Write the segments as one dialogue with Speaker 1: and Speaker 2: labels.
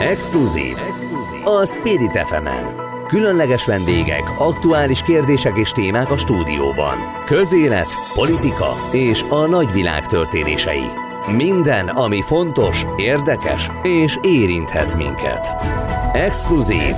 Speaker 1: Exkluzív. A Spirit fm Különleges vendégek, aktuális kérdések és témák a stúdióban. Közélet, politika és a nagyvilág történései. Minden, ami fontos, érdekes és érinthet minket. Exkluzív.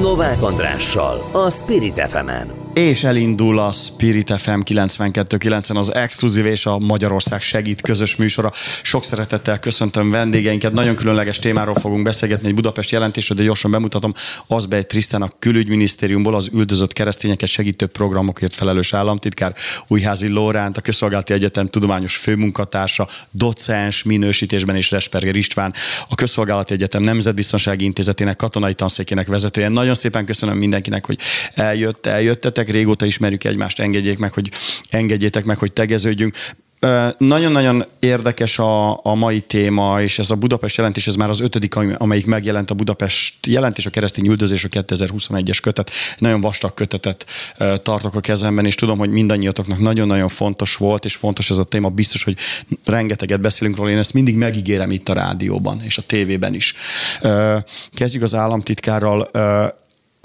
Speaker 1: Novák Andrással, a Spirit fm -en
Speaker 2: és elindul a Spirit FM 92.9-en az exkluzív és a Magyarország segít közös műsora. Sok szeretettel köszöntöm vendégeinket, nagyon különleges témáról fogunk beszélgetni, egy Budapest jelentésről, de gyorsan bemutatom. Azbej Trisztán a külügyminisztériumból az üldözött keresztényeket segítő programokért felelős államtitkár, Újházi Lóránt, a Közszolgálati Egyetem tudományos főmunkatársa, docens minősítésben és Resperger István, a Közszolgálati Egyetem Nemzetbiztonsági Intézetének katonai tanszékének vezetője. Nagyon szépen köszönöm mindenkinek, hogy eljött, eljöttetek ismertek, régóta ismerjük egymást, engedjék meg, hogy engedjétek meg, hogy tegeződjünk. Nagyon-nagyon érdekes a, a mai téma, és ez a Budapest jelentés, ez már az ötödik, amelyik megjelent a Budapest jelentés, a keresztény üldözés, a 2021-es kötet. Nagyon vastag kötetet tartok a kezemben, és tudom, hogy mindannyiatoknak nagyon-nagyon fontos volt, és fontos ez a téma. Biztos, hogy rengeteget beszélünk róla, én ezt mindig megígérem itt a rádióban, és a tévében is. Kezdjük az államtitkárral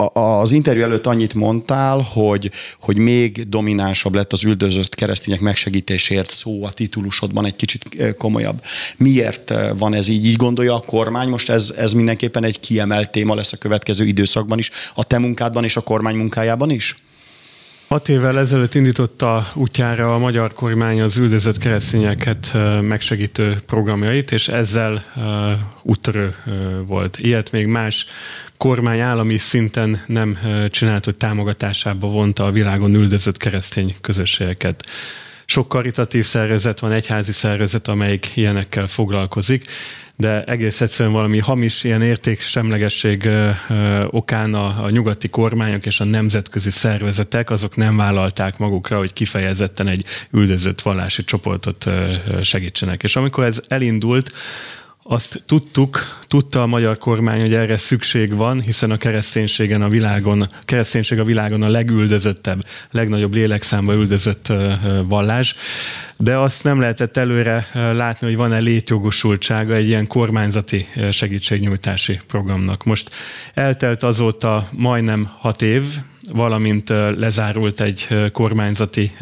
Speaker 2: az interjú előtt annyit mondtál, hogy, hogy még dominánsabb lett az üldözött keresztények megsegítésért szó a titulusodban egy kicsit eh, komolyabb. Miért eh, van ez így? Így gondolja a kormány? Most ez, ez mindenképpen egy kiemelt téma lesz a következő időszakban is, a te munkádban és a kormány munkájában is?
Speaker 3: Hat évvel ezelőtt indította útjára a magyar kormány az üldözött keresztényeket megsegítő programjait, és ezzel úttörő volt. Ilyet még más kormány állami szinten nem csinált, hogy támogatásába vonta a világon üldözött keresztény közösségeket. Sok karitatív szervezet van, egyházi szervezet, amelyik ilyenekkel foglalkozik, de egész egyszerűen valami hamis ilyen értéksemlegesség okán a, a nyugati kormányok és a nemzetközi szervezetek azok nem vállalták magukra, hogy kifejezetten egy üldözött vallási csoportot segítsenek. És amikor ez elindult, azt tudtuk, tudta a magyar kormány, hogy erre szükség van, hiszen a kereszténységen a világon, a kereszténység a világon a legüldözöttebb, legnagyobb lélekszámba üldözött vallás, de azt nem lehetett előre látni, hogy van-e létjogosultsága egy ilyen kormányzati segítségnyújtási programnak. Most eltelt azóta majdnem hat év, valamint lezárult egy kormányzati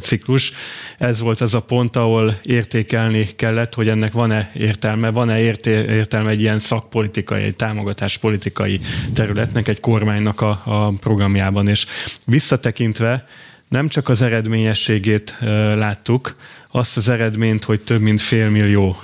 Speaker 3: ciklus. Ez volt az a pont, ahol értékelni kellett, hogy ennek van-e értelme, van-e értelme egy ilyen szakpolitikai, egy támogatáspolitikai területnek, egy kormánynak a, a programjában. És visszatekintve nem csak az eredményességét láttuk, azt az eredményt, hogy több mint félmillió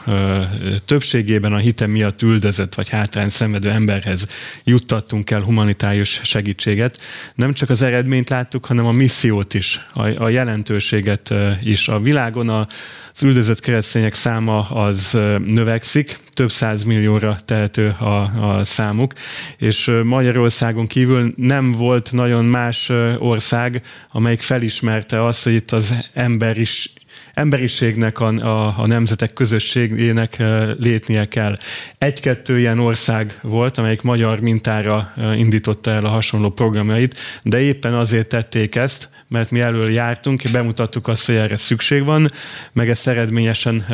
Speaker 3: többségében a hite miatt üldözött vagy hátrány szenvedő emberhez juttattunk el humanitárius segítséget. Nem csak az eredményt láttuk, hanem a missziót is, a, a jelentőséget is. A világon a, az üldözött keresztények száma az növekszik, több százmillióra tehető a, a számuk, és Magyarországon kívül nem volt nagyon más ország, amelyik felismerte azt, hogy itt az ember is emberiségnek, a, a, a nemzetek közösségének létnie kell. Egy-kettő ilyen ország volt, amelyik magyar mintára indította el a hasonló programjait, de éppen azért tették ezt, mert mi elől jártunk, bemutattuk azt, hogy erre szükség van, meg ezt eredményesen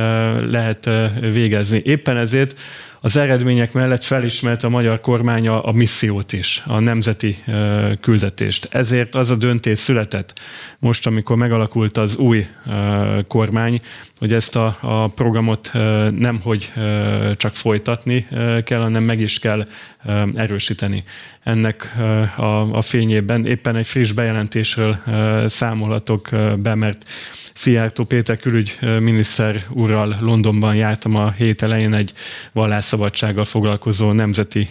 Speaker 3: lehet végezni. Éppen ezért az eredmények mellett felismert a magyar kormány a, a missziót is, a nemzeti uh, küldetést. Ezért az a döntés született most, amikor megalakult az új uh, kormány, hogy ezt a, a programot nem hogy csak folytatni kell, hanem meg is kell erősíteni. Ennek a, a fényében éppen egy friss bejelentésről számolhatok be, mert Szijjártó Péter külügyminiszter úrral Londonban jártam a hét elején egy vallásszabadsággal foglalkozó nemzeti,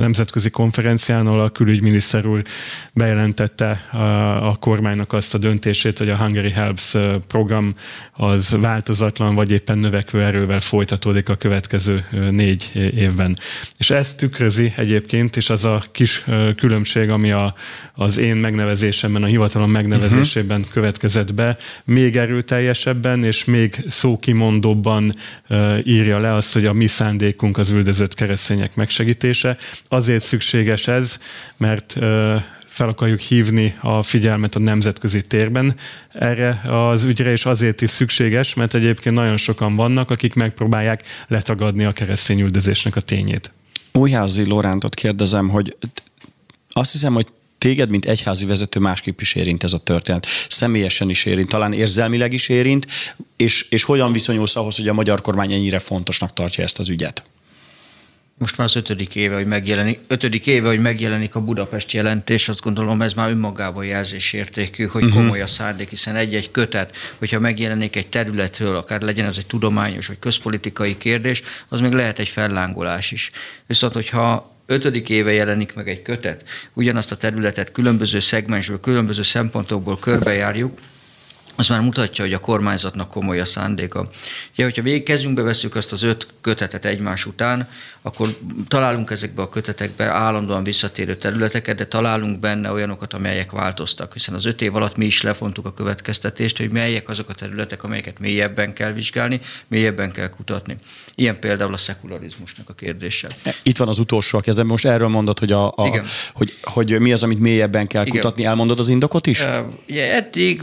Speaker 3: nemzetközi konferencián, ahol a külügyminiszter úr bejelentette a kormánynak azt a döntését, hogy a Hungary Helps program az változatlan vagy éppen növekvő erővel folytatódik a következő négy évben. És ezt tükrözi egyébként, és az a kis különbség, ami a, az én megnevezésemben, a hivatalom megnevezésében uh-huh. következett be, még erőteljesebben és még szókimondóbban írja le azt, hogy a mi szándékunk az üldözött keresztények megsegítése. Azért szükséges ez, mert fel akarjuk hívni a figyelmet a nemzetközi térben erre az ügyre, és azért is szükséges, mert egyébként nagyon sokan vannak, akik megpróbálják letagadni a keresztény üldözésnek a tényét.
Speaker 2: Újházi Lorántot kérdezem, hogy azt hiszem, hogy téged, mint egyházi vezető másképp is érint ez a történet. Személyesen is érint, talán érzelmileg is érint, és, és hogyan viszonyulsz ahhoz, hogy a magyar kormány ennyire fontosnak tartja ezt az ügyet?
Speaker 4: Most már az ötödik éve, hogy megjelenik, ötödik éve, hogy megjelenik a Budapest jelentés, azt gondolom ez már önmagában jelzésértékű, hogy uh-huh. komoly a szándék, hiszen egy-egy kötet, hogyha megjelenik egy területről, akár legyen ez egy tudományos vagy közpolitikai kérdés, az még lehet egy fellángolás is. Viszont, hogyha ötödik éve jelenik meg egy kötet, ugyanazt a területet különböző szegmensből, különböző szempontokból körbejárjuk, az már mutatja, hogy a kormányzatnak komoly a szándéka. Ugye, hogyha végig kezünkbe veszük azt az öt kötetet egymás után, akkor találunk ezekbe a kötetekbe állandóan visszatérő területeket, de találunk benne olyanokat, amelyek változtak, hiszen az öt év alatt mi is lefontuk a következtetést, hogy melyek azok a területek, amelyeket mélyebben kell vizsgálni, mélyebben kell kutatni. Ilyen például a szekularizmusnak a kérdése.
Speaker 2: Itt van az utolsó a kezem, most erről mondod, hogy, a, a, hogy, hogy mi az, amit mélyebben kell Igen. kutatni, elmondod az indokot is?
Speaker 4: Ugye eddig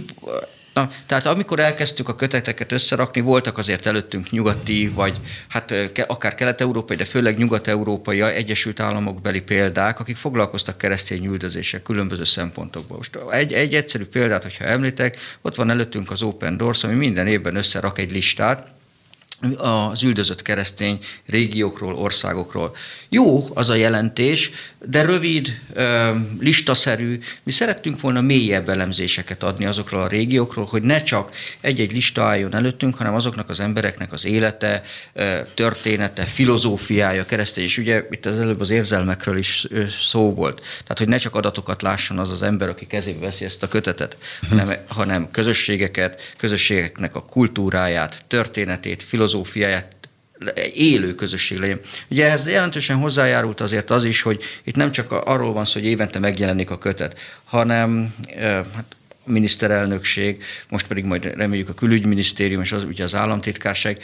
Speaker 4: Na, tehát amikor elkezdtük a köteteket összerakni, voltak azért előttünk nyugati, vagy hát akár kelet-európai, de főleg nyugat-európai Egyesült Államok beli példák, akik foglalkoztak keresztény üldözéssel különböző szempontokból. Most egy, egy egyszerű példát, hogyha említek, ott van előttünk az Open Doors, ami minden évben összerak egy listát, az üldözött keresztény régiókról, országokról. Jó az a jelentés, de rövid, listaszerű. Mi szerettünk volna mélyebb elemzéseket adni azokról a régiókról, hogy ne csak egy-egy lista álljon előttünk, hanem azoknak az embereknek az élete, története, filozófiája, keresztény, és ugye itt az előbb az érzelmekről is szó volt. Tehát, hogy ne csak adatokat lásson az az ember, aki kezébe veszi ezt a kötetet, hanem, hanem közösségeket, közösségeknek a kultúráját, történetét, filozófiáját, élő közösség legyen. Ugye ehhez jelentősen hozzájárult azért az is, hogy itt nem csak arról van szó, hogy évente megjelenik a kötet, hanem hát, miniszterelnökség, most pedig majd reméljük a külügyminisztérium és az, ugye az államtitkárság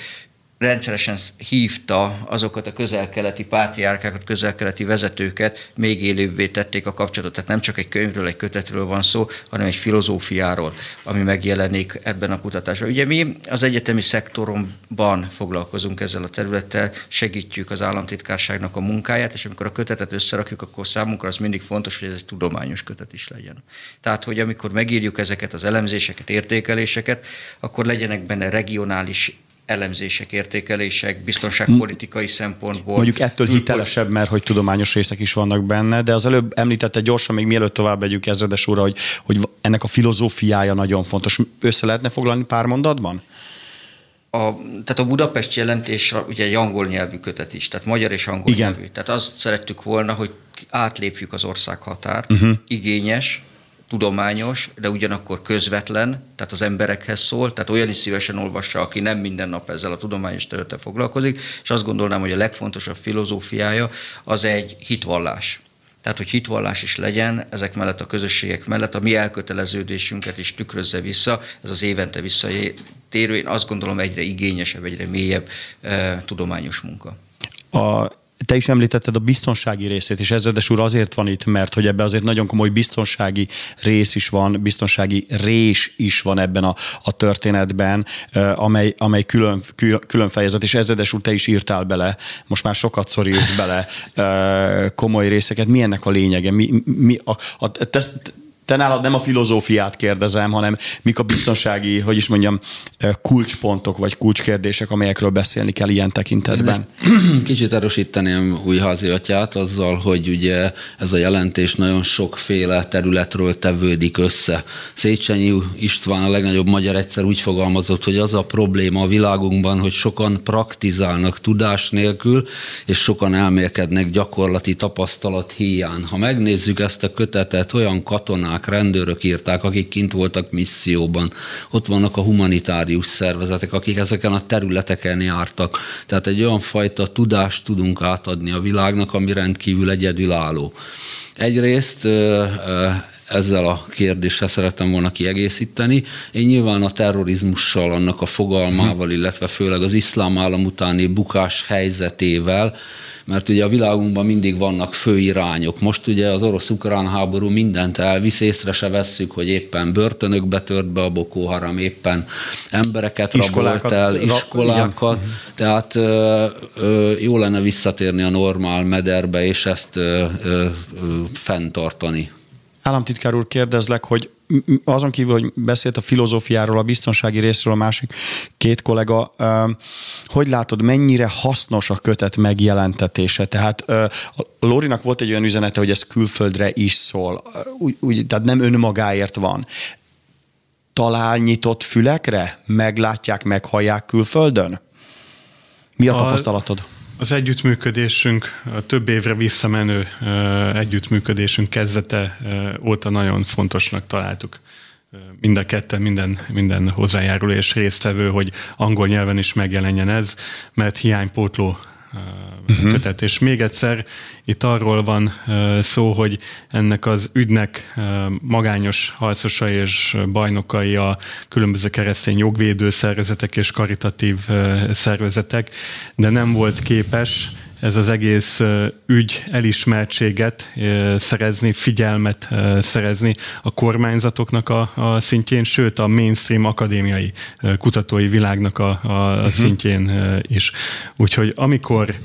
Speaker 4: rendszeresen hívta azokat a közelkeleti pátriárkákat, közelkeleti vezetőket, még élőbbé tették a kapcsolatot. Tehát nem csak egy könyvről, egy kötetről van szó, hanem egy filozófiáról, ami megjelenik ebben a kutatásban. Ugye mi az egyetemi szektoromban foglalkozunk ezzel a területtel, segítjük az államtitkárságnak a munkáját, és amikor a kötetet összerakjuk, akkor számunkra az mindig fontos, hogy ez egy tudományos kötet is legyen. Tehát, hogy amikor megírjuk ezeket az elemzéseket, értékeléseket, akkor legyenek benne regionális elemzések, értékelések, biztonságpolitikai szempontból.
Speaker 2: Mondjuk ettől hitelesebb, mert hogy tudományos részek is vannak benne, de az előbb említette gyorsan, még mielőtt tovább megyünk ezredes úrra, hogy, hogy ennek a filozófiája nagyon fontos. Össze lehetne foglalni pár mondatban?
Speaker 4: A, tehát a Budapest jelentés ugye egy angol nyelvű kötet is, tehát magyar és angol Igen. nyelvű. Tehát azt szerettük volna, hogy átlépjük az országhatárt, uh-huh. igényes, tudományos, de ugyanakkor közvetlen, tehát az emberekhez szól, tehát olyan is szívesen olvassa, aki nem minden nap ezzel a tudományos területen foglalkozik, és azt gondolnám, hogy a legfontosabb filozófiája az egy hitvallás. Tehát, hogy hitvallás is legyen, ezek mellett a közösségek mellett a mi elköteleződésünket is tükrözze vissza, ez az évente visszatérő, én azt gondolom egyre igényesebb, egyre mélyebb e, tudományos munka.
Speaker 2: A te is említetted a biztonsági részét, és ezredes úr azért van itt, mert hogy ebben azért nagyon komoly biztonsági rész is van, biztonsági rés is van ebben a, a történetben, amely, amely külön, külön fejezet, és ezredes úr te is írtál bele, most már sokat szorírsz bele komoly részeket. Mi ennek a lényege? Mi, mi a, a, te, te nálad nem a filozófiát kérdezem, hanem mik a biztonsági, hogy is mondjam, kulcspontok vagy kulcskérdések, amelyekről beszélni kell ilyen tekintetben.
Speaker 5: Kicsit erősíteném új atyát azzal, hogy ugye ez a jelentés nagyon sokféle területről tevődik össze. Széchenyi István a legnagyobb magyar egyszer úgy fogalmazott, hogy az a probléma a világunkban, hogy sokan praktizálnak tudás nélkül, és sokan elmélkednek gyakorlati tapasztalat hiány. Ha megnézzük ezt a kötetet, olyan katonák, katonák, rendőrök írták, akik kint voltak misszióban. Ott vannak a humanitárius szervezetek, akik ezeken a területeken jártak. Tehát egy olyan fajta tudást tudunk átadni a világnak, ami rendkívül egyedülálló. Egyrészt ezzel a kérdéssel szerettem volna kiegészíteni. Én nyilván a terrorizmussal, annak a fogalmával, illetve főleg az iszlám állam utáni bukás helyzetével mert ugye a világunkban mindig vannak fő irányok. Most ugye az orosz-ukrán háború mindent elvisz, észre se vesszük, hogy éppen börtönökbe tört be a Boko Haram, éppen embereket iskolákat, rabolt el, iskolákat, igen. tehát ö, ö, jó lenne visszatérni a normál mederbe, és ezt ö, ö, ö, fenntartani.
Speaker 2: Államtitkár úr, kérdezlek, hogy azon kívül, hogy beszélt a filozófiáról, a biztonsági részről a másik két kollega, hogy látod, mennyire hasznos a kötet megjelentetése? Tehát a Lórinak volt egy olyan üzenete, hogy ez külföldre is szól, úgy, úgy, tehát nem önmagáért van. Talál nyitott fülekre? Meglátják, meghallják külföldön? Mi a, a tapasztalatod?
Speaker 3: Az együttműködésünk, a több évre visszamenő együttműködésünk kezdete óta nagyon fontosnak találtuk mind a ketten, minden, minden hozzájáruló és résztvevő, hogy angol nyelven is megjelenjen ez, mert hiánypótló uh-huh. kötet. És még egyszer, itt arról van szó, hogy ennek az ügynek magányos harcosai és bajnokai a különböző keresztény jogvédő szervezetek és karitatív szervezetek, de nem volt képes ez az egész ügy elismertséget szerezni, figyelmet szerezni a kormányzatoknak a, a szintjén, sőt a mainstream akadémiai kutatói világnak a, a uh-huh. szintjén is. Úgyhogy amikor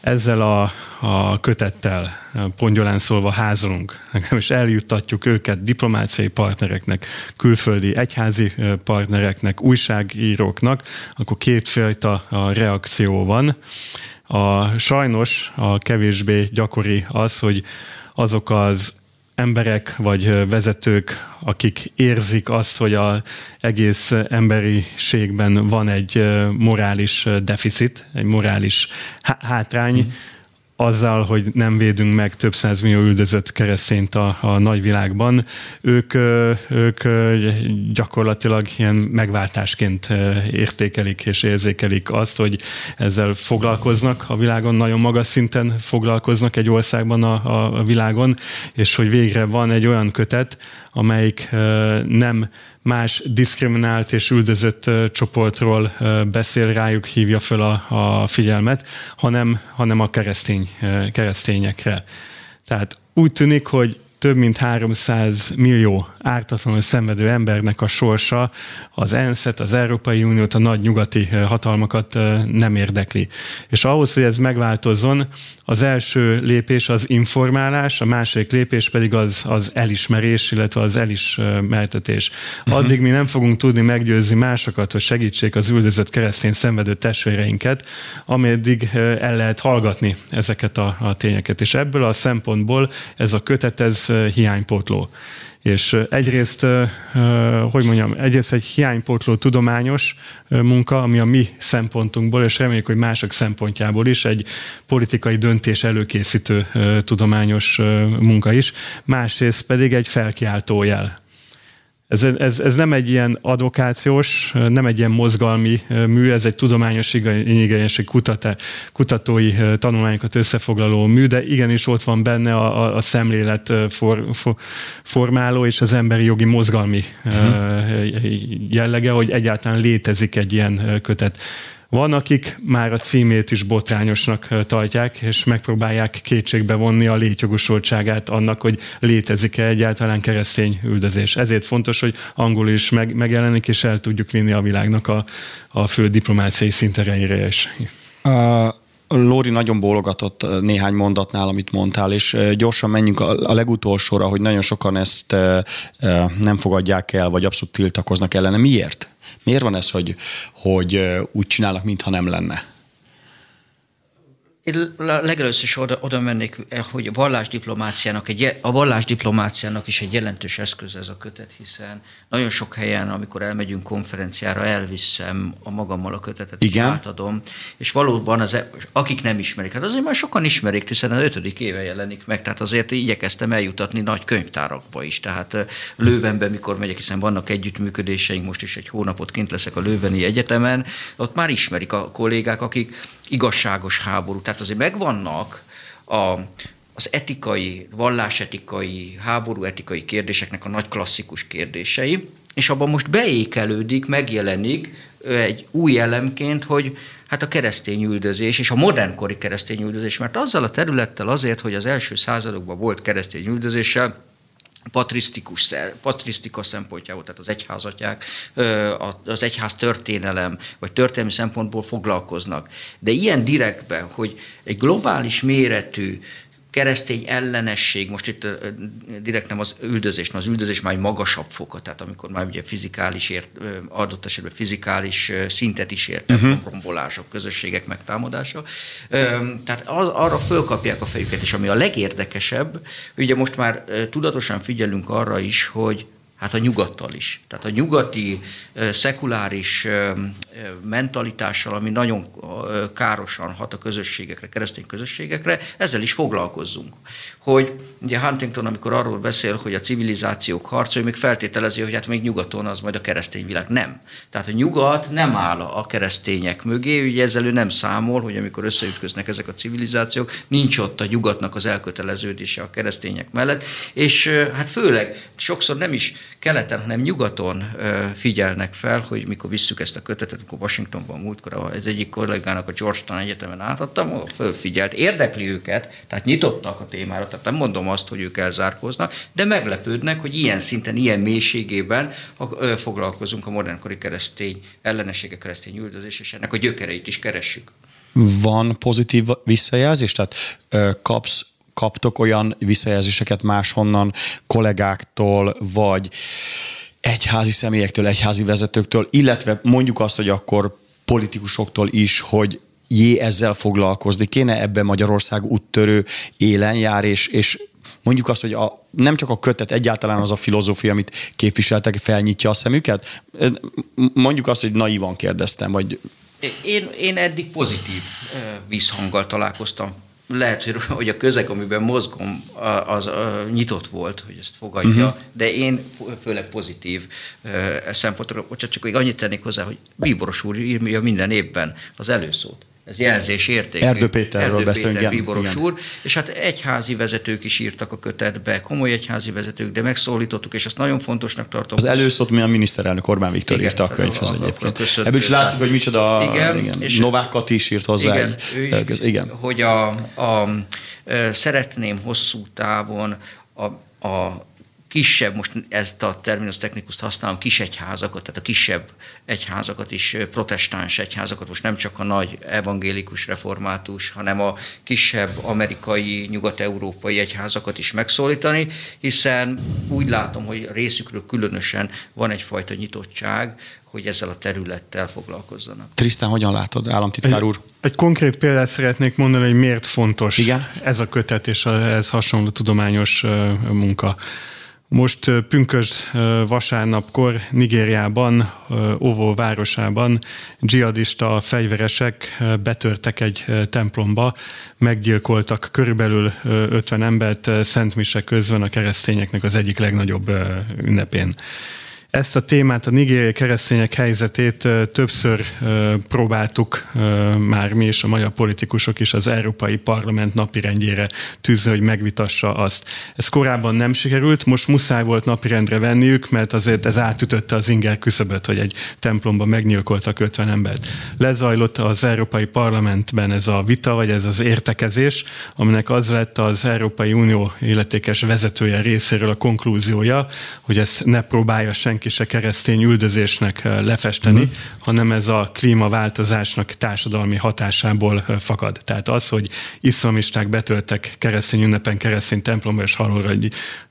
Speaker 3: ezzel a, a kötettel, pongyolán szólva házolunk, és eljuttatjuk őket diplomáciai partnereknek, külföldi egyházi partnereknek, újságíróknak, akkor kétfajta a reakció van. A, sajnos a kevésbé gyakori az, hogy azok az emberek vagy vezetők, akik érzik azt, hogy az egész emberiségben van egy morális deficit, egy morális hátrány, mm azzal, hogy nem védünk meg több millió üldözött keresztényt a, a nagyvilágban, ők, ők gyakorlatilag ilyen megváltásként értékelik és érzékelik azt, hogy ezzel foglalkoznak a világon, nagyon magas szinten foglalkoznak egy országban a, a világon, és hogy végre van egy olyan kötet, amelyik nem más diszkriminált és üldözött csoportról beszél, rájuk hívja fel a, a figyelmet, hanem, hanem a keresztény, keresztényekre. Tehát úgy tűnik, hogy több mint 300 millió ártatlanul szenvedő embernek a sorsa az ENSZ-et, az Európai Uniót, a nagy nyugati hatalmakat nem érdekli. És ahhoz, hogy ez megváltozzon, az első lépés az informálás, a másik lépés pedig az, az elismerés, illetve az elismertetés. Uh-huh. Addig mi nem fogunk tudni meggyőzni másokat, hogy segítsék az üldözött keresztény szenvedő testvéreinket, ameddig el lehet hallgatni ezeket a, a tényeket. És ebből a szempontból ez a kötet, ez hiánypótló. És egyrészt, hogy mondjam, egyrészt egy hiánypótló tudományos munka, ami a mi szempontunkból, és reméljük, hogy mások szempontjából is egy politikai döntés előkészítő tudományos munka is, másrészt pedig egy felkiáltó jel ez, ez, ez nem egy ilyen advokációs, nem egy ilyen mozgalmi mű, ez egy tudományos igényesség kutatá, kutatói tanulmányokat összefoglaló mű, de igenis ott van benne a, a szemlélet for, for, formáló és az emberi jogi mozgalmi uh-huh. jellege, hogy egyáltalán létezik egy ilyen kötet. Van, akik már a címét is botrányosnak tartják, és megpróbálják kétségbe vonni a létjogosultságát annak, hogy létezik-e egyáltalán keresztény üldözés. Ezért fontos, hogy angol is meg, megjelenik, és el tudjuk vinni a világnak a, a fő diplomáciai szintereire is.
Speaker 2: Uh... Lóri nagyon bólogatott néhány mondatnál, amit mondtál, és gyorsan menjünk a legutolsóra, hogy nagyon sokan ezt nem fogadják el, vagy abszolút tiltakoznak ellene. Miért? Miért van ez, hogy, hogy úgy csinálnak, mintha nem lenne?
Speaker 4: Én legelőször is oda, oda mennék, eh, hogy a vallásdiplomáciának, egy, a vallásdiplomáciának is egy jelentős eszköz ez a kötet, hiszen nagyon sok helyen, amikor elmegyünk konferenciára, elviszem a magammal a kötetet, Igen? és átadom. És valóban, az, e- akik nem ismerik, hát azért már sokan ismerik, hiszen az ötödik éve jelenik meg, tehát azért igyekeztem eljutatni nagy könyvtárakba is. Tehát eh, Lővenbe, mikor megyek, hiszen vannak együttműködéseink, most is egy hónapot kint leszek a Lőveni Egyetemen, ott már ismerik a kollégák, akik igazságos háború. Tehát azért megvannak a, az etikai, vallásetikai, háború etikai kérdéseknek a nagy klasszikus kérdései, és abban most beékelődik, megjelenik egy új elemként, hogy hát a keresztény üldözés, és a modernkori keresztény üldözés, mert azzal a területtel azért, hogy az első századokban volt keresztény üldözéssel, patrisztikus, patrisztika szempontjából, tehát az egyházatják, az egyház történelem, vagy történelmi szempontból foglalkoznak. De ilyen direktben, hogy egy globális méretű keresztény ellenesség, most itt direkt nem az üldözés, mert az üldözés már egy magasabb foka, tehát amikor már ugye fizikális ért, adott esetben fizikális szintet is ért, uh-huh. rombolások, közösségek megtámadása. Tehát az, arra fölkapják a fejüket, és ami a legérdekesebb, ugye most már tudatosan figyelünk arra is, hogy hát a nyugattal is. Tehát a nyugati szekuláris mentalitással, ami nagyon károsan hat a közösségekre, keresztény közösségekre, ezzel is foglalkozzunk. Hogy ugye Huntington, amikor arról beszél, hogy a civilizációk harca, ő még feltételezi, hogy hát még nyugaton az majd a keresztény világ. Nem. Tehát a nyugat nem áll a keresztények mögé, ugye ezzel ő nem számol, hogy amikor összeütköznek ezek a civilizációk, nincs ott a nyugatnak az elköteleződése a keresztények mellett, és hát főleg sokszor nem is keleten, hanem nyugaton figyelnek fel, hogy mikor visszük ezt a kötetet, akkor Washingtonban múltkor ez egyik kollégának a Georgetown Egyetemen átadtam, fölfigyelt, érdekli őket, tehát nyitottak a témára, tehát nem mondom azt, hogy ők elzárkóznak, de meglepődnek, hogy ilyen szinten, ilyen mélységében foglalkozunk a modernkori keresztény ellenessége, keresztény üldözés, és ennek a gyökereit is keressük.
Speaker 2: Van pozitív visszajelzés? Tehát kapsz kaptok olyan visszajelzéseket máshonnan, kollégáktól, vagy egyházi személyektől, egyházi vezetőktől, illetve mondjuk azt, hogy akkor politikusoktól is, hogy jé ezzel foglalkozni, kéne ebben Magyarország úttörő élen jár, és, és mondjuk azt, hogy a, nem csak a kötet, egyáltalán az a filozófia, amit képviseltek, felnyitja a szemüket? Mondjuk azt, hogy naívan kérdeztem, vagy...
Speaker 4: Én, én eddig pozitív visszhanggal találkoztam lehet, hogy a közeg, amiben mozgom, az, nyitott volt, hogy ezt fogadja, uh-huh. de én főleg pozitív szempontról, csak még annyit tennék hozzá, hogy Bíboros úr írja minden évben az előszót ez jelzés érték.
Speaker 2: Erdő Péterről beszélünk.
Speaker 4: Péter, Bíboros úr, és hát egyházi vezetők is írtak a kötetbe, komoly egyházi vezetők, de megszólítottuk, és azt nagyon fontosnak tartom.
Speaker 2: Az előszót mi a miniszterelnök Orbán Viktor igen, írta a könyvhez egyébként. Ebből is látszik, hogy micsoda igen, igen, és Novákat is írt hozzá. Igen,
Speaker 4: egy, ő is, igen. hogy a, a, a, szeretném hosszú távon a, a kisebb, most ezt a terminus technikust használom, kis egyházakat, tehát a kisebb egyházakat is, protestáns egyházakat, most nem csak a nagy evangélikus református, hanem a kisebb amerikai, nyugat-európai egyházakat is megszólítani, hiszen úgy látom, hogy részükről különösen van egyfajta nyitottság, hogy ezzel a területtel foglalkozzanak.
Speaker 2: Trisztán, hogyan látod, államtitkár úr?
Speaker 3: Egy, egy konkrét példát szeretnék mondani, hogy miért fontos Igen? ez a kötet és ez hasonló tudományos munka. Most pünkös vasárnapkor Nigériában, Ovo városában dzsihadista fegyveresek betörtek egy templomba, meggyilkoltak körülbelül 50 embert Szentmise közben a keresztényeknek az egyik legnagyobb ünnepén. Ezt a témát, a nigériai keresztények helyzetét többször próbáltuk már mi és a magyar politikusok is az Európai Parlament napirendjére tűzni, hogy megvitassa azt. Ez korábban nem sikerült, most muszáj volt napirendre venniük, mert azért ez átütötte az inger küszöböt, hogy egy templomban megnyilkoltak 50 embert. Lezajlott az Európai Parlamentben ez a vita, vagy ez az értekezés, aminek az lett az Európai Unió illetékes vezetője részéről a konklúziója, hogy ezt ne próbálja senki senki se keresztény üldözésnek lefesteni, uh-huh. hanem ez a klímaváltozásnak társadalmi hatásából fakad. Tehát az, hogy iszlamisták betöltek keresztény ünnepen keresztény templomba és halóra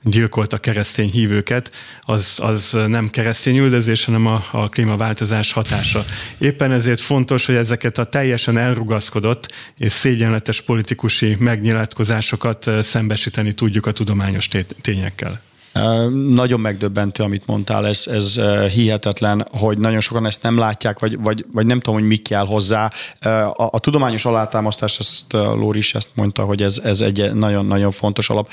Speaker 3: gyilkoltak keresztény hívőket, az, az nem keresztény üldözés, hanem a, a klímaváltozás hatása. Éppen ezért fontos, hogy ezeket a teljesen elrugaszkodott és szégyenletes politikusi megnyilatkozásokat szembesíteni tudjuk a tudományos tényekkel.
Speaker 2: Nagyon megdöbbentő, amit mondtál, ez, ez hihetetlen, hogy nagyon sokan ezt nem látják, vagy, vagy, vagy nem tudom, hogy mi kell hozzá. A, a tudományos alátámasztás, ezt Lóri is ezt mondta, hogy ez, ez egy nagyon-nagyon fontos alap.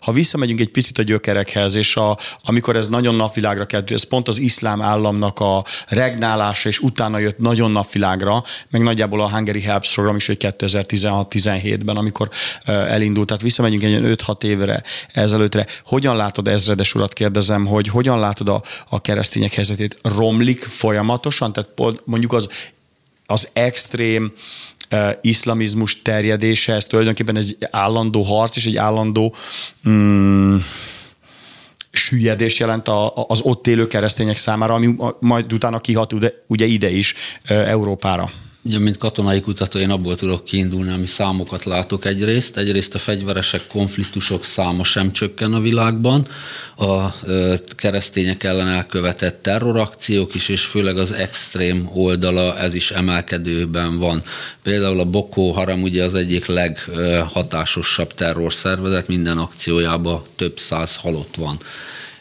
Speaker 2: Ha visszamegyünk egy picit a gyökerekhez, és a, amikor ez nagyon napvilágra került, ez pont az iszlám államnak a regnálása, és utána jött nagyon napvilágra, meg nagyjából a Hungary Helps program is, hogy 2016-17-ben, amikor elindult. Tehát visszamegyünk egy 5-6 évre ezelőttre. Hogyan látod látod, ezredes urat kérdezem, hogy hogyan látod a, a keresztények helyzetét? Romlik folyamatosan? Tehát mondjuk az az extrém iszlamizmus terjedése, ez tulajdonképpen egy állandó harc és egy állandó mm, süllyedés jelent a, az ott élő keresztények számára, ami majd utána kihat ugye ide is Európára.
Speaker 5: Ugye, mint katonai kutató, én abból tudok kiindulni, ami számokat látok egyrészt. Egyrészt a fegyveresek konfliktusok száma sem csökken a világban, a keresztények ellen elkövetett terrorakciók is, és főleg az extrém oldala, ez is emelkedőben van. Például a Boko Haram ugye az egyik leghatásosabb terrorszervezet, minden akciójában több száz halott van.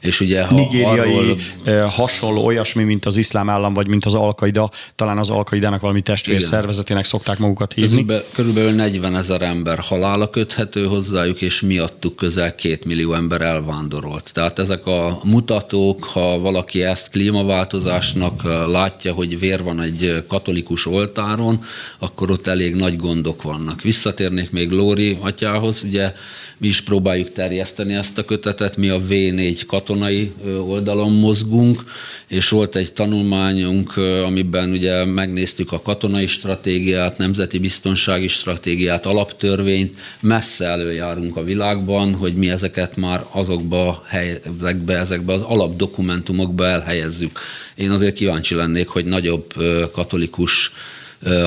Speaker 2: És ugye ha Nigériai arról... hasonló olyasmi, mint az iszlám állam, vagy mint az Alkaida, talán az Alkaidának valami testvér szervezetének szokták magukat hívni.
Speaker 5: Körülbelül, körülbelül 40 ezer ember halála köthető hozzájuk, és miattuk közel két millió ember elvándorolt. Tehát ezek a mutatók, ha valaki ezt klímaváltozásnak látja, hogy vér van egy katolikus oltáron, akkor ott elég nagy gondok vannak. Visszatérnék még Lóri atyához, ugye mi is próbáljuk terjeszteni ezt a kötetet, mi a V4 katonai oldalon mozgunk, és volt egy tanulmányunk, amiben ugye megnéztük a katonai stratégiát, nemzeti biztonsági stratégiát, alaptörvényt, messze előjárunk a világban, hogy mi ezeket már azokba, ezekbe, ezekbe az alapdokumentumokba elhelyezzük. Én azért kíváncsi lennék, hogy nagyobb katolikus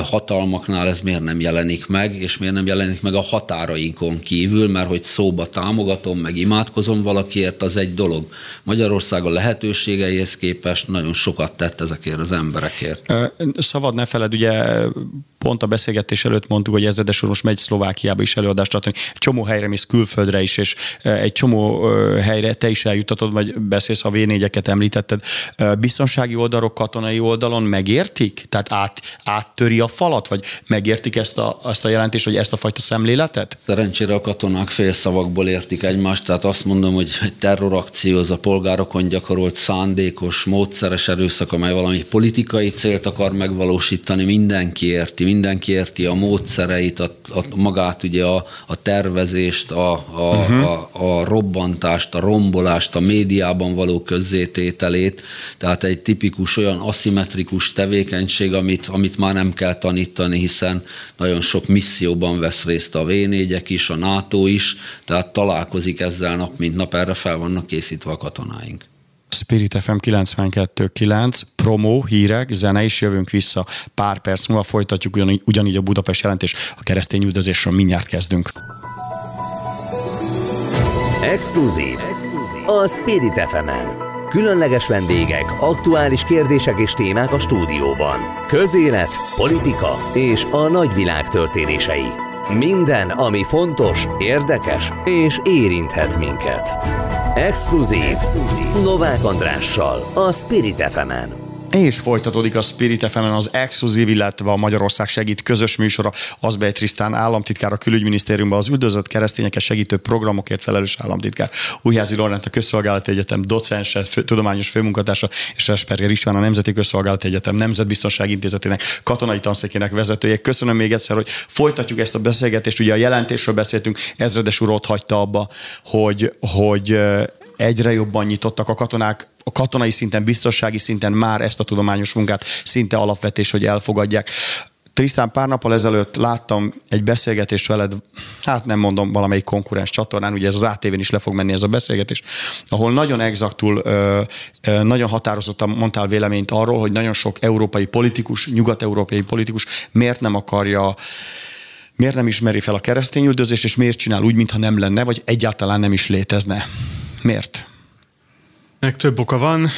Speaker 5: hatalmaknál ez miért nem jelenik meg, és miért nem jelenik meg a határainkon kívül, mert hogy szóba támogatom, meg imádkozom valakiért, az egy dolog. Magyarország a lehetőségeihez képest nagyon sokat tett ezekért az emberekért.
Speaker 2: Szabad ne feled, ugye pont a beszélgetés előtt mondtuk, hogy ezredes úr most megy Szlovákiába is előadást tartani. Csomó helyre mész külföldre is, és egy csomó helyre te is eljutatod, vagy beszélsz, a v említetted. Biztonsági oldalok, katonai oldalon megértik? Tehát át, áttöri a falat, vagy megértik ezt a, ezt a jelentést, vagy ezt a fajta szemléletet?
Speaker 5: Szerencsére a katonák félszavakból értik egymást, tehát azt mondom, hogy egy terrorakció az a polgárokon gyakorolt szándékos, módszeres erőszak, amely valami politikai célt akar megvalósítani, mindenki érti, mindenki érti a módszereit, a, a magát ugye a, a tervezést, a, a, uh-huh. a, a robbantást, a rombolást, a médiában való közzétételét, tehát egy tipikus olyan aszimmetrikus tevékenység, amit, amit már nem kell tanítani, hiszen nagyon sok misszióban vesz részt a v is, a NATO is, tehát találkozik ezzel nap mint nap, erre fel vannak készítve a katonáink.
Speaker 2: Spirit FM 92.9, promo, hírek, zene is jövünk vissza. Pár perc múlva folytatjuk ugyanígy, ugyanígy a Budapest jelentés. A keresztény üldözésről mindjárt kezdünk.
Speaker 1: Exkluzív. A Spirit fm -en. Különleges vendégek, aktuális kérdések és témák a stúdióban. Közélet, politika és a nagyvilág történései. Minden, ami fontos, érdekes és érinthet minket. Exkluzív. Novák Andrással, a Spirit fm -en.
Speaker 2: És folytatódik a Spirit fm az exkluzív, illetve a Magyarország segít közös műsora. Azbej Trisztán államtitkár a külügyminisztériumban az üldözött keresztényeket segítő programokért felelős államtitkár. Újházi Lorent a Közszolgálati Egyetem docense, fő, tudományos főmunkatársa, és Resperger István a Nemzeti Közszolgálati Egyetem Nemzetbiztonsági Intézetének katonai tanszékének vezetője. Köszönöm még egyszer, hogy folytatjuk ezt a beszélgetést. Ugye a jelentésről beszéltünk, ezredes úr ott hagyta abba, hogy, hogy egyre jobban nyitottak a katonák, a katonai szinten, biztonsági szinten már ezt a tudományos munkát szinte alapvetés, hogy elfogadják. Trisztán, pár nappal ezelőtt láttam egy beszélgetést veled, hát nem mondom, valamelyik konkurens csatornán, ugye ez az ATV-n is le fog menni ez a beszélgetés, ahol nagyon exaktul, nagyon határozottan mondtál véleményt arról, hogy nagyon sok európai politikus, nyugat-európai politikus miért nem akarja miért nem ismeri fel a keresztény üldözést, és miért csinál úgy, mintha nem lenne, vagy egyáltalán nem is létezne. Miért?
Speaker 3: Meg több oka van.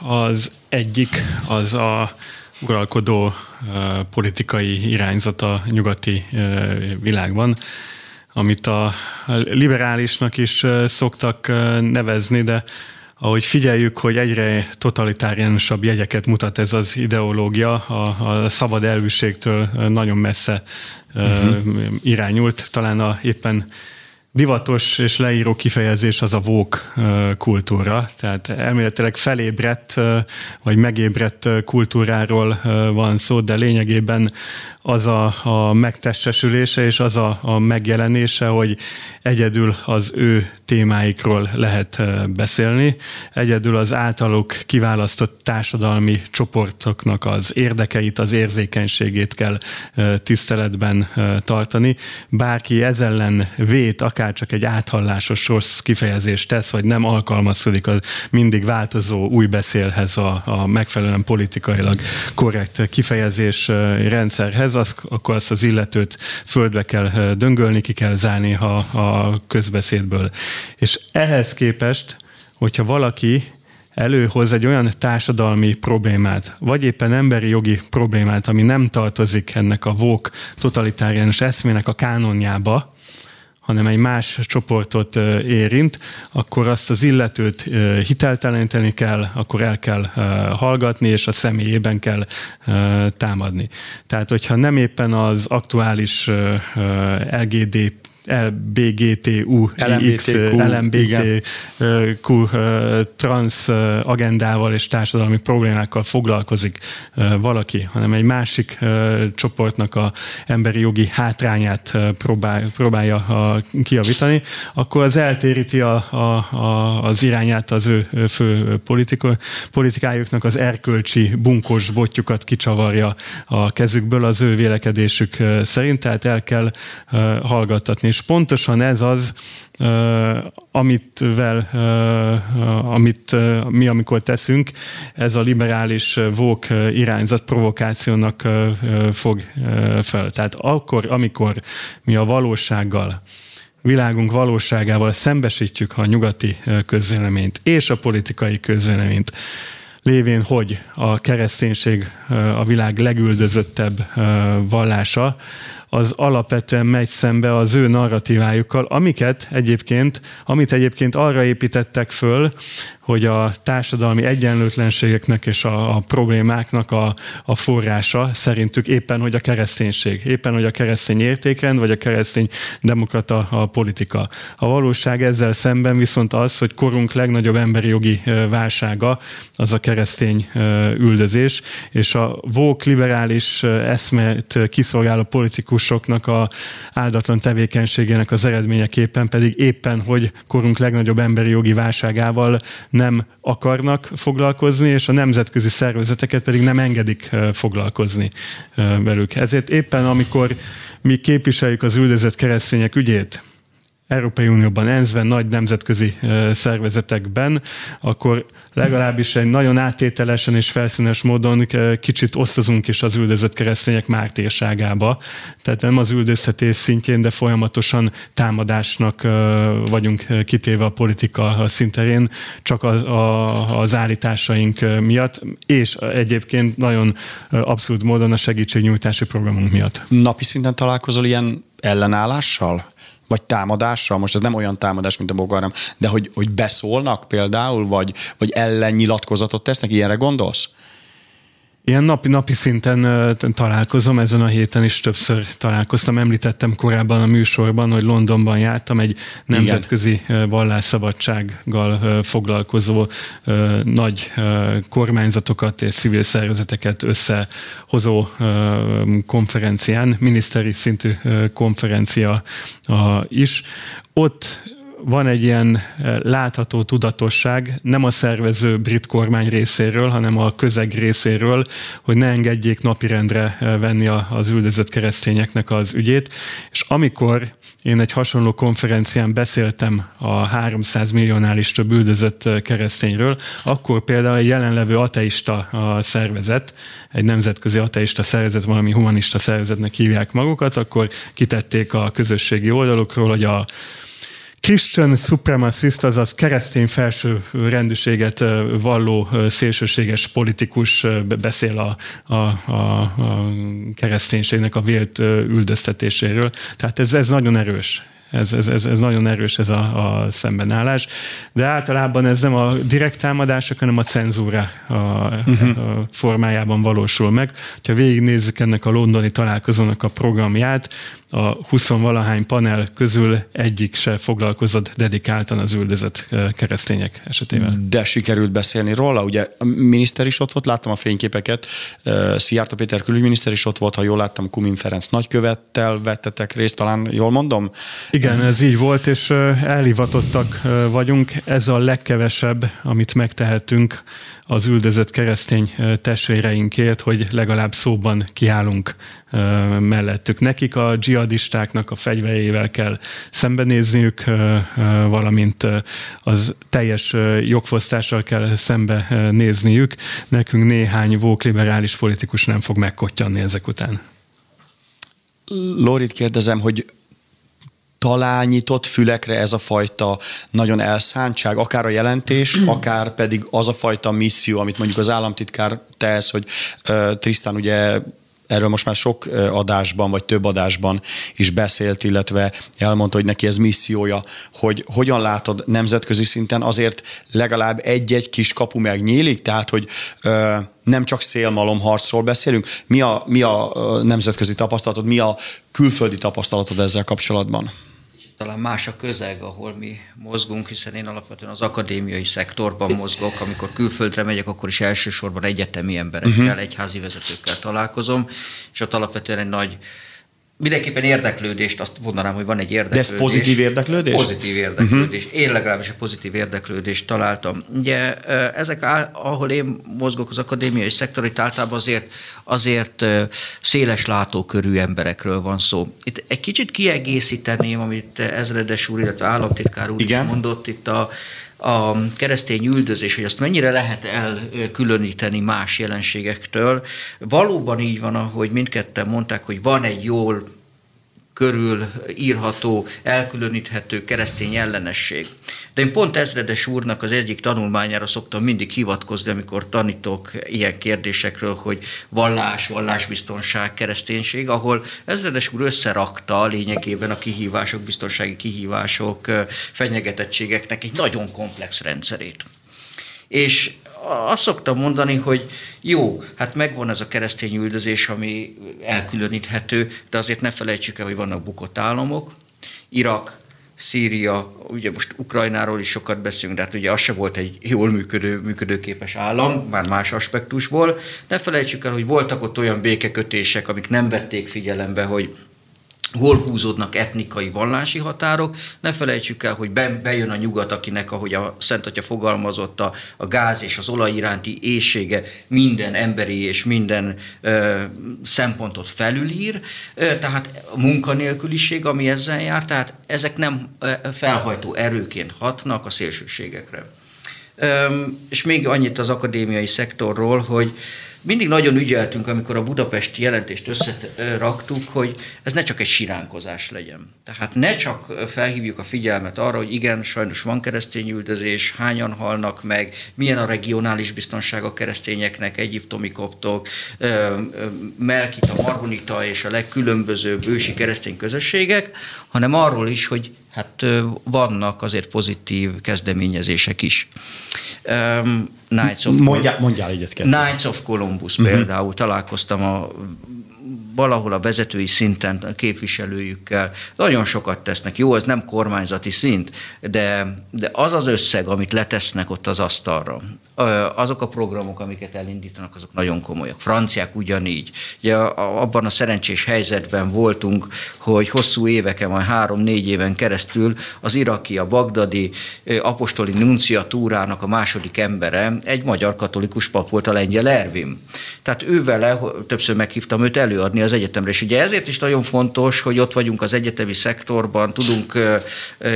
Speaker 3: Az egyik az a uralkodó politikai irányzat a nyugati világban, amit a liberálisnak is szoktak nevezni, de ahogy figyeljük, hogy egyre totalitáriánusabb jegyeket mutat ez az ideológia, a, a szabad elvűségtől nagyon messze uh-huh. irányult, talán a éppen divatos és leíró kifejezés az a vók kultúra, tehát elméletileg felébredt vagy megébredt kultúráról van szó, de lényegében az a, a megtestesülése és az a, a megjelenése, hogy egyedül az ő témáikról lehet beszélni, egyedül az általuk kiválasztott társadalmi csoportoknak az érdekeit, az érzékenységét kell tiszteletben tartani. Bárki ez ellen vét, akár csak egy áthallásos rossz kifejezést tesz, vagy nem alkalmazkodik a mindig változó új beszélhez, a, a megfelelően politikailag korrekt kifejezés rendszerhez, az, akkor azt az illetőt földbe kell döngölni, ki kell zárni a, a közbeszédből. És ehhez képest, hogyha valaki előhoz egy olyan társadalmi problémát, vagy éppen emberi jogi problémát, ami nem tartozik ennek a vók totalitáriánus eszmének a kánonjába, hanem egy más csoportot érint, akkor azt az illetőt hitelteleníteni kell, akkor el kell hallgatni, és a személyében kell támadni. Tehát, hogyha nem éppen az aktuális LGD LBGTU, LMBTQ, LMBTQ trans agendával és társadalmi problémákkal foglalkozik valaki, hanem egy másik csoportnak a emberi jogi hátrányát próbál, próbálja kiavítani, akkor az eltéríti a, a, a, az irányát az ő fő politika, politikájuknak, az erkölcsi bunkos botjukat kicsavarja a kezükből az ő vélekedésük szerint, tehát el kell hallgattatni és pontosan ez az, amit, vel, amit mi, amikor teszünk, ez a liberális vók irányzat provokációnak fog fel. Tehát akkor, amikor mi a valósággal, világunk valóságával szembesítjük a nyugati közvéleményt és a politikai közvéleményt, lévén, hogy a kereszténység a világ legüldözöttebb vallása, az alapvetően megy szembe az ő narratívájukkal, amiket egyébként, amit egyébként arra építettek föl, hogy a társadalmi egyenlőtlenségeknek és a, a problémáknak a, a forrása szerintük éppen, hogy a kereszténység, éppen, hogy a keresztény értékrend, vagy a keresztény demokrata a politika. A valóság ezzel szemben viszont az, hogy korunk legnagyobb emberi jogi válsága az a keresztény üldözés, és a vók liberális eszmet kiszolgáló politikusoknak a áldatlan tevékenységének az eredményeképpen pedig éppen, hogy korunk legnagyobb emberi jogi válságával nem akarnak foglalkozni, és a nemzetközi szervezeteket pedig nem engedik foglalkozni velük. Ezért éppen amikor mi képviseljük az üldözött keresztények ügyét, Európai Unióban, ENSZ-ben, nagy nemzetközi szervezetekben, akkor legalábbis egy nagyon áttételesen és felszínes módon kicsit osztozunk is az üldözött keresztények mártírságába. Tehát nem az üldöztetés szintjén, de folyamatosan támadásnak vagyunk kitéve a politika szinterén, csak a, a, az állításaink miatt, és egyébként nagyon abszurd módon a segítségnyújtási programunk miatt.
Speaker 2: Napi szinten találkozol ilyen ellenállással? Vagy támadással, most ez nem olyan támadás, mint a bogaram, de hogy, hogy beszólnak például, vagy, vagy ellennyilatkozatot tesznek, ilyenre gondolsz?
Speaker 3: Ilyen napi-napi szinten találkozom, ezen a héten is többször találkoztam. Említettem korábban a műsorban, hogy Londonban jártam egy nemzetközi vallásszabadsággal foglalkozó nagy kormányzatokat és civil szervezeteket összehozó konferencián, miniszteri szintű konferencia is. Ott van egy ilyen eh, látható tudatosság, nem a szervező brit kormány részéről, hanem a közeg részéről, hogy ne engedjék napirendre eh, venni az üldözött keresztényeknek az ügyét. És amikor én egy hasonló konferencián beszéltem a 300 milliónál is több üldözött eh, keresztényről, akkor például egy jelenlevő ateista szervezet, egy nemzetközi ateista szervezet, valami humanista szervezetnek hívják magukat, akkor kitették a közösségi oldalukról, hogy a Christian supremacist, azaz keresztény felső rendűséget valló szélsőséges politikus beszél a, a, a, a kereszténységnek a vélt üldöztetéséről. Tehát ez, ez nagyon erős. Ez, ez, ez, ez nagyon erős ez a, a szembenállás. De általában ez nem a direkt támadások, hanem a cenzúra a, uh-huh. a formájában valósul meg. Ha végignézzük ennek a londoni találkozónak a programját, a 20 valahány panel közül egyik se foglalkozott dedikáltan az üldözött keresztények esetével.
Speaker 2: De sikerült beszélni róla, ugye a miniszter is ott volt, láttam a fényképeket, Szijjártó Péter külügyminiszter is ott volt, ha jól láttam, Kumin Ferenc nagykövettel vettetek részt, talán jól mondom?
Speaker 3: Igen, ez így volt, és elhivatottak vagyunk. Ez a legkevesebb, amit megtehetünk az üldözött keresztény testvéreinkért, hogy legalább szóban kiállunk mellettük. Nekik a dzsihadistáknak a fegyverével kell szembenézniük, valamint az teljes jogfosztással kell szembe nézniük. Nekünk néhány vók liberális politikus nem fog megkottyanni ezek után.
Speaker 2: Lorit kérdezem, hogy talán nyitott fülekre ez a fajta nagyon elszántság, akár a jelentés, akár pedig az a fajta misszió, amit mondjuk az államtitkár tesz, hogy uh, Trisztán ugye erről most már sok adásban, vagy több adásban is beszélt, illetve elmondta, hogy neki ez missziója, hogy hogyan látod nemzetközi szinten azért legalább egy-egy kis kapu megnyílik, tehát hogy ö, nem csak szélmalomharcról beszélünk. Mi a, mi a nemzetközi tapasztalatod, mi a külföldi tapasztalatod ezzel kapcsolatban?
Speaker 4: Talán más a közeg, ahol mi mozgunk, hiszen én alapvetően az akadémiai szektorban mozgok, amikor külföldre megyek, akkor is elsősorban egyetemi emberekkel, uh-huh. egyházi vezetőkkel találkozom, és ott alapvetően egy nagy mindenképpen érdeklődést, azt mondanám, hogy van egy érdeklődés.
Speaker 2: De ez pozitív érdeklődés?
Speaker 4: Pozitív érdeklődés. Uh-huh. Én legalábbis a pozitív érdeklődést találtam. Ugye ezek, ahol én mozgok az akadémiai szektor, itt általában azért, azért széles látókörű emberekről van szó. Itt egy kicsit kiegészíteném, amit ezredes úr, illetve államtitkár úr Igen. is mondott itt a a keresztény üldözés, hogy azt mennyire lehet elkülöníteni más jelenségektől. Valóban így van, ahogy mindketten mondták, hogy van egy jól körül írható, elkülöníthető keresztény ellenesség. De én pont ezredes úrnak az egyik tanulmányára szoktam mindig hivatkozni, amikor tanítok ilyen kérdésekről, hogy vallás, vallásbiztonság, kereszténység, ahol ezredes úr összerakta lényegében a kihívások, biztonsági kihívások, fenyegetettségeknek egy nagyon komplex rendszerét. És azt szoktam mondani, hogy jó, hát megvan ez a keresztény üldözés, ami elkülöníthető, de azért ne felejtsük el, hogy vannak bukott államok. Irak, Szíria, ugye most Ukrajnáról is sokat beszélünk, de hát ugye az se volt egy jól működő, működőképes állam, már más aspektusból. Ne felejtsük el, hogy voltak ott olyan békekötések, amik nem vették figyelembe, hogy hol húzódnak etnikai, vallási határok. Ne felejtsük el, hogy bejön a nyugat, akinek, ahogy a Szent Atya fogalmazott, a, a gáz és az olaj iránti éjsége minden emberi és minden ö, szempontot felülír, ö, tehát a munkanélküliség, ami ezzel jár, tehát ezek nem felhajtó erőként hatnak a szélsőségekre. Ö, és még annyit az akadémiai szektorról, hogy mindig nagyon ügyeltünk, amikor a budapesti jelentést összeraktuk, hogy ez ne csak egy siránkozás legyen. Tehát ne csak felhívjuk a figyelmet arra, hogy igen, sajnos van keresztény üldözés, hányan halnak meg, milyen a regionális biztonság a keresztényeknek, egyiptomi koptok, Melkita, Margonita és a legkülönbözőbb ősi keresztény közösségek, hanem arról is, hogy hát vannak azért pozitív kezdeményezések is. Um, Knights of
Speaker 2: mondjál, mondjál egyet
Speaker 4: Knights of Columbus uh-huh. például, találkoztam a valahol a vezetői szinten a képviselőjükkel nagyon sokat tesznek. Jó, ez nem kormányzati szint, de, de az az összeg, amit letesznek ott az asztalra, azok a programok, amiket elindítanak, azok nagyon komolyak. Franciák ugyanígy. Ugye abban a szerencsés helyzetben voltunk, hogy hosszú éveken, vagy három-négy éven keresztül az iraki, a bagdadi apostoli nunciatúrának a második embere egy magyar katolikus pap volt, a lengyel Ervin. Tehát ő vele, többször meghívtam őt előadni az egyetemre. És ugye ezért is nagyon fontos, hogy ott vagyunk az egyetemi szektorban, tudunk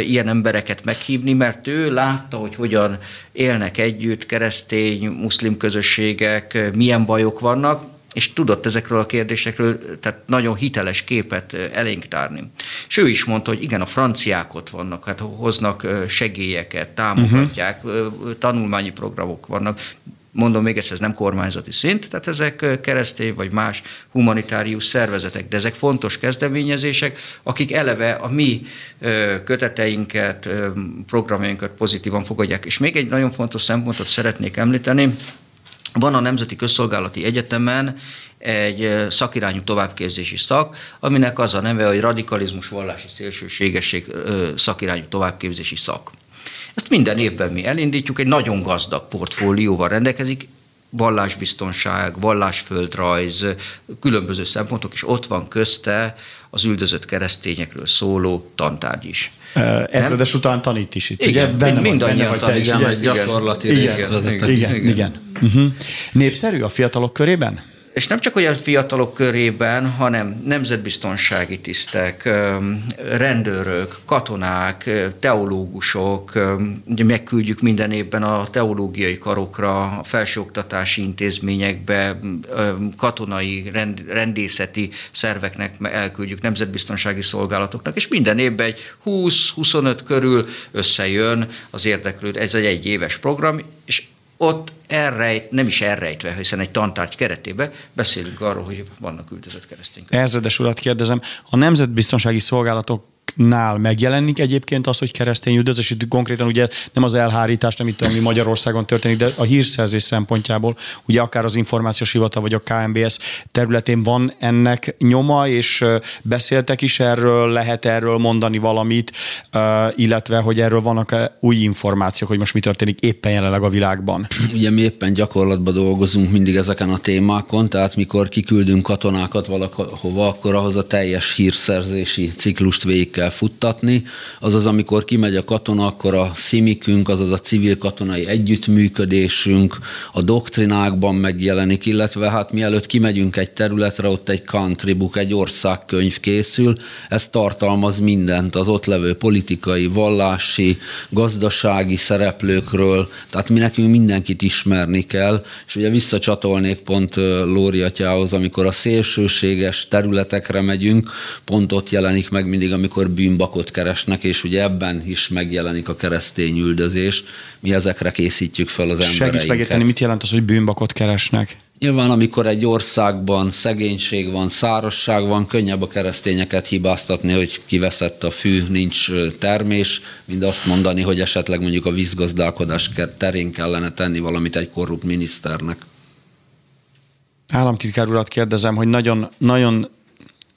Speaker 4: ilyen embereket meghívni, mert ő látta, hogy hogyan élnek együtt keresztény, muszlim közösségek, milyen bajok vannak, és tudott ezekről a kérdésekről, tehát nagyon hiteles képet elénk tárni. És ő is mondta, hogy igen, a franciák ott vannak, hát hoznak segélyeket, támogatják, uh-huh. tanulmányi programok vannak, Mondom még egyszer, ez nem kormányzati szint, tehát ezek keresztény vagy más humanitárius szervezetek, de ezek fontos kezdeményezések, akik eleve a mi köteteinket, programjainkat pozitívan fogadják. És még egy nagyon fontos szempontot szeretnék említeni, van a Nemzeti Közszolgálati Egyetemen egy szakirányú továbbképzési szak, aminek az a neve, hogy radikalizmus, vallási szélsőségesség szakirányú továbbképzési szak. Ezt minden évben mi elindítjuk, egy nagyon gazdag portfólióval rendelkezik, vallásbiztonság, vallásföldrajz, különböző szempontok, és ott van közte az üldözött keresztényekről szóló tantárgy is.
Speaker 2: Ezredes után tanít is itt.
Speaker 4: Igen,
Speaker 2: ugye? Benne
Speaker 4: mindannyian
Speaker 2: vagy, te
Speaker 5: Igen,
Speaker 2: is,
Speaker 5: egy gyakorlati
Speaker 2: igen,
Speaker 5: részt
Speaker 2: igen, igen, igen. Uh-huh. Népszerű a fiatalok körében?
Speaker 4: És nem csak olyan fiatalok körében, hanem nemzetbiztonsági tisztek, rendőrök, katonák, teológusok, ugye megküldjük minden évben a teológiai karokra, a felsőoktatási intézményekbe, katonai, rendészeti szerveknek elküldjük, nemzetbiztonsági szolgálatoknak, és minden évben egy 20-25 körül összejön az érdeklődő. Ez egy egyéves program, és ott elrejt, nem is elrejtve, hiszen egy tantárgy keretében beszélünk arról, hogy vannak üldözött keresztények.
Speaker 2: Ezredes urat kérdezem, a nemzetbiztonsági szolgálatok nál megjelenik egyébként az, hogy keresztény üldözés, itt konkrétan ugye nem az elhárítás, nem itt, ami Magyarországon történik, de a hírszerzés szempontjából, ugye akár az információs hivatal vagy a KMBS területén van ennek nyoma, és beszéltek is erről, lehet erről mondani valamit, illetve hogy erről vannak új információk, hogy most mi történik éppen jelenleg a világban.
Speaker 5: Ugye mi éppen gyakorlatban dolgozunk mindig ezeken a témákon, tehát mikor kiküldünk katonákat valahova, akkor ahhoz a teljes hírszerzési ciklust végig kell futtatni, azaz amikor kimegy a katona, akkor a szimikünk, azaz a civil katonai együttműködésünk a doktrinákban megjelenik, illetve hát mielőtt kimegyünk egy területre, ott egy country book, egy országkönyv készül, ez tartalmaz mindent az ott levő politikai, vallási, gazdasági szereplőkről, tehát mi nekünk mindenkit ismerni kell, és ugye visszacsatolnék pont Lóri atyához, amikor a szélsőséges területekre megyünk, pont ott jelenik meg mindig, amikor bűnbakot keresnek, és ugye ebben is megjelenik a keresztény üldözés. Mi ezekre készítjük fel az embereinket.
Speaker 2: Segíts megérteni, mit jelent az, hogy bűnbakot keresnek?
Speaker 5: Nyilván, amikor egy országban szegénység van, szárasság van, könnyebb a keresztényeket hibáztatni, hogy kiveszett a fű, nincs termés, mint azt mondani, hogy esetleg mondjuk a vízgazdálkodás terén kellene tenni valamit egy korrupt miniszternek.
Speaker 2: Államtitkár urat kérdezem, hogy nagyon, nagyon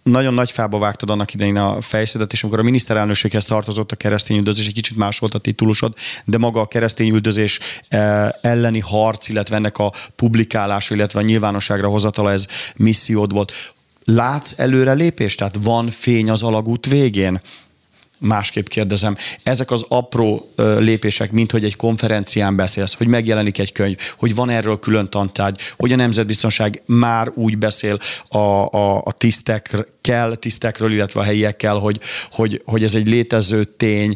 Speaker 2: nagyon nagy fába vágtad annak idején a fejszedet, és amikor a miniszterelnökséghez tartozott a keresztény üldözés, egy kicsit más volt a titulusod, de maga a keresztény üldözés eh, elleni harc, illetve ennek a publikálása, illetve a nyilvánosságra hozatala, ez missziód volt. Látsz előrelépést? Tehát van fény az alagút végén? Másképp kérdezem, ezek az apró lépések, mint hogy egy konferencián beszélsz, hogy megjelenik egy könyv, hogy van erről külön tantárgy, hogy a nemzetbiztonság már úgy beszél a, a, a tisztekkel, tisztekről, illetve a helyiekkel, hogy, hogy, hogy ez egy létező tény,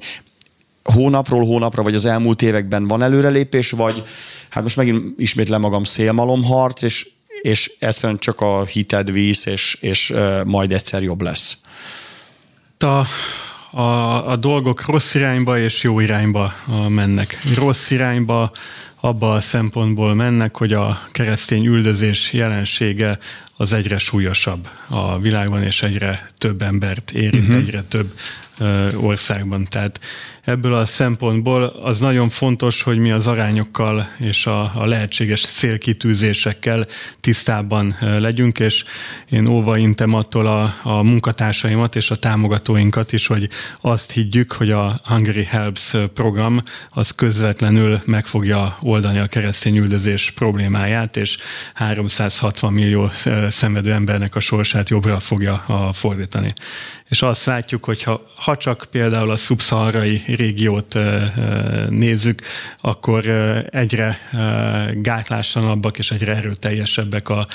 Speaker 2: hónapról hónapra, vagy az elmúlt években van előrelépés, vagy hát most megint ismétlem magam szélmalomharc, és, és egyszerűen csak a hited víz, és, és majd egyszer jobb lesz.
Speaker 3: A a, a dolgok rossz irányba és jó irányba mennek. Rossz irányba abba a szempontból mennek, hogy a keresztény üldözés jelensége az egyre súlyosabb a világban, és egyre több embert érint, uh-huh. egyre több országban. Tehát ebből a szempontból az nagyon fontos, hogy mi az arányokkal és a, a lehetséges célkitűzésekkel tisztában legyünk, és én óva intem attól a, a munkatársaimat és a támogatóinkat is, hogy azt higgyük, hogy a Hungary Helps program az közvetlenül meg fogja oldani a keresztény üldözés problémáját, és 360 millió szenvedő embernek a sorsát jobbra fogja fordítani. És azt látjuk, hogy ha, ha csak például a szubszaharai régiót nézzük, akkor egyre gátlástalanabbak és egyre erőteljesebbek a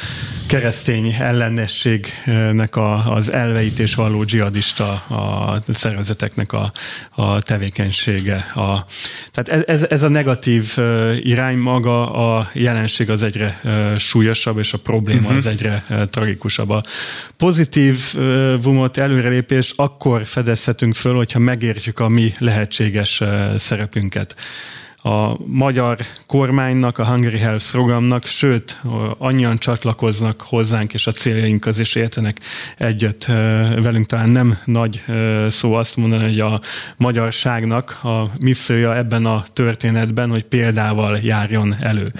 Speaker 3: keresztény ellenességnek a, az elveit és való dzsihadista a szervezeteknek a, a tevékenysége. A, tehát ez, ez a negatív irány maga, a jelenség az egyre súlyosabb, és a probléma uh-huh. az egyre tragikusabb. A pozitív vumot előrelépés akkor fedezhetünk föl, hogyha megértjük a mi lehetséges szerepünket a magyar kormánynak, a Hungary Health programnak, sőt, annyian csatlakoznak hozzánk, és a céljainkhoz is értenek egyet velünk. Talán nem nagy szó azt mondani, hogy a magyarságnak a missziója ebben a történetben, hogy példával járjon elő.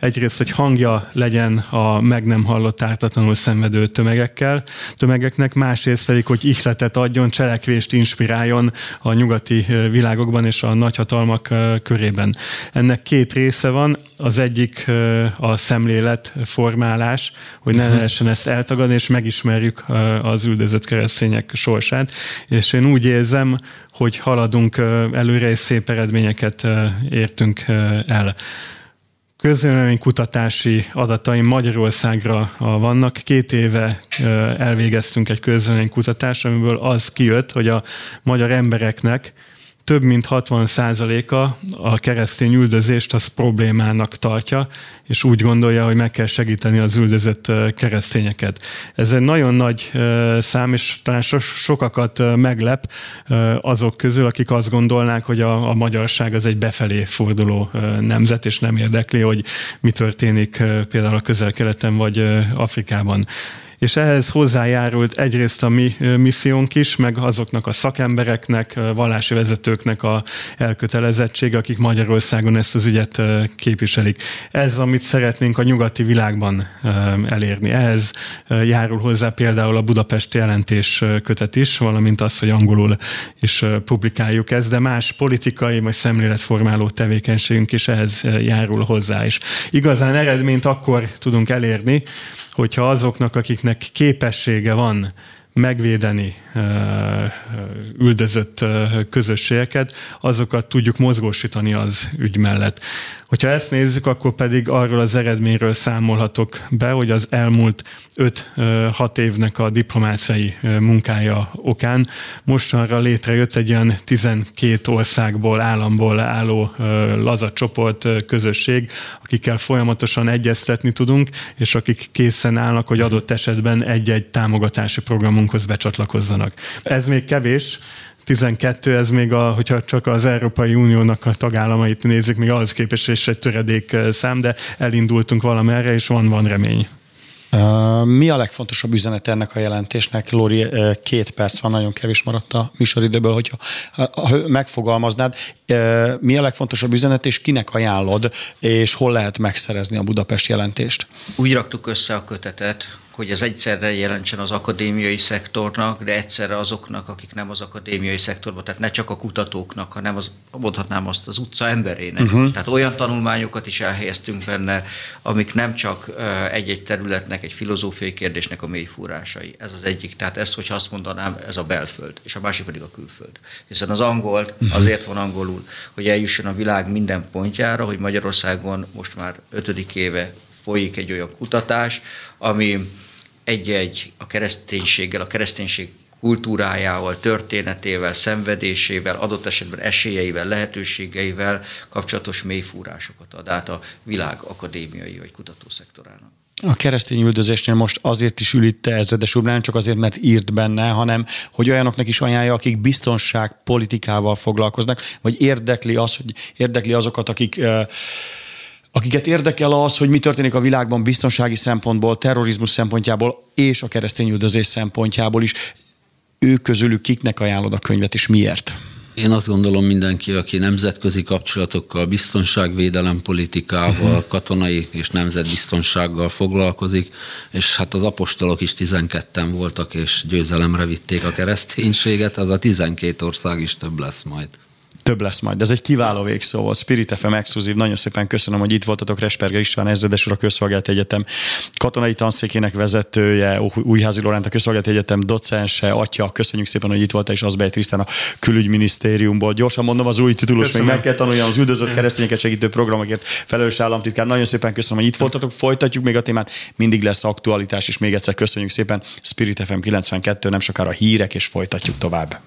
Speaker 3: Egyrészt, hogy hangja legyen a meg nem hallott ártatlanul szenvedő tömegekkel, tömegeknek, másrészt pedig, hogy ihletet adjon, cselekvést inspiráljon a nyugati világokban és a nagyhatalmak körében. Ennek két része van, az egyik a szemlélet formálás, hogy ne mhm. lehessen ezt eltagadni, és megismerjük az üldözött keresztények sorsát. És én úgy érzem, hogy haladunk előre, és szép eredményeket értünk el közvélemény kutatási adataim Magyarországra vannak. Két éve elvégeztünk egy közvélemény kutatást, amiből az kijött, hogy a magyar embereknek több mint 60%-a a keresztény üldözést az problémának tartja, és úgy gondolja, hogy meg kell segíteni az üldözött keresztényeket. Ez egy nagyon nagy szám, és talán sokakat meglep azok közül, akik azt gondolnák, hogy a, a magyarság az egy befelé forduló nemzet, és nem érdekli, hogy mi történik például a közel-keleten vagy Afrikában és ehhez hozzájárult egyrészt a mi missziónk is, meg azoknak a szakembereknek, vallási vezetőknek a elkötelezettsége, akik Magyarországon ezt az ügyet képviselik. Ez, amit szeretnénk a nyugati világban elérni. Ehhez járul hozzá például a Budapesti jelentés kötet is, valamint az, hogy angolul is publikáljuk ezt, de más politikai vagy szemléletformáló tevékenységünk is ehhez járul hozzá. És igazán eredményt akkor tudunk elérni, hogyha azoknak, akiknek képessége van megvédeni üldözött közösségeket, azokat tudjuk mozgósítani az ügy mellett. Hogyha ezt nézzük, akkor pedig arról az eredményről számolhatok be, hogy az elmúlt 5-6 évnek a diplomáciai munkája okán mostanra létrejött egy olyan 12 országból, államból álló laza csoport, közösség, akikkel folyamatosan egyeztetni tudunk, és akik készen állnak, hogy adott esetben egy-egy támogatási programunkhoz becsatlakozzanak. Ez még kevés, 12, ez még, a, hogyha csak az Európai Uniónak a tagállamait nézzük, még ahhoz képest is egy töredék szám, de elindultunk valamerre, és van, van remény.
Speaker 2: Mi a legfontosabb üzenet ennek a jelentésnek? Lóri, két perc van, nagyon kevés maradt a műsoridőből, hogyha ha megfogalmaznád. Mi a legfontosabb üzenet, és kinek ajánlod, és hol lehet megszerezni a Budapest jelentést?
Speaker 4: Úgy raktuk össze a kötetet, hogy ez egyszerre jelentsen az akadémiai szektornak, de egyszerre azoknak, akik nem az akadémiai szektorban, tehát ne csak a kutatóknak, hanem az, mondhatnám azt az utca emberének. Uh-huh. Tehát olyan tanulmányokat is elhelyeztünk benne, amik nem csak egy-egy területnek, egy filozófiai kérdésnek a mélyfúrásai. Ez az egyik. Tehát ezt, hogyha azt mondanám, ez a belföld, és a másik pedig a külföld. Hiszen az angol uh-huh. azért van angolul, hogy eljusson a világ minden pontjára, hogy Magyarországon most már ötödik éve folyik egy olyan kutatás, ami egy-egy a kereszténységgel, a kereszténység kultúrájával, történetével, szenvedésével, adott esetben esélyeivel, lehetőségeivel kapcsolatos mélyfúrásokat ad át a világ akadémiai vagy kutatószektorának.
Speaker 2: A keresztény üldözésnél most azért is ül itt ezredes úr, nem csak azért, mert írt benne, hanem hogy olyanoknak is ajánlja, akik biztonság politikával foglalkoznak, vagy érdekli az, hogy érdekli azokat, akik uh, akiket érdekel az, hogy mi történik a világban biztonsági szempontból, terrorizmus szempontjából és a keresztényüldözés szempontjából is. Ők közülük kiknek ajánlod a könyvet, és miért?
Speaker 5: Én azt gondolom mindenki, aki nemzetközi kapcsolatokkal, biztonságvédelem politikával, uh-huh. katonai és nemzetbiztonsággal foglalkozik, és hát az apostolok is 12-en voltak, és győzelemre vitték a kereszténységet, az a 12 ország is több lesz majd
Speaker 2: több lesz majd. De ez egy kiváló végszó volt. Spirit FM exkluzív. Nagyon szépen köszönöm, hogy itt voltatok. Resperger István ezredes úr, a Közszolgált Egyetem katonai tanszékének vezetője, Újházi Lorent, a Közszolgált Egyetem docense, atya. Köszönjük szépen, hogy itt voltál, és Azbej Trisztán a külügyminisztériumból. Gyorsan mondom az új titulus, még meg kell tanuljam az üldözött keresztényeket segítő programokért felelős államtitkár. Nagyon szépen köszönöm, hogy itt voltatok. Folytatjuk még a témát. Mindig lesz aktualitás, és még egyszer köszönjük szépen. Spirit FM 92, nem sokára hírek, és folytatjuk tovább.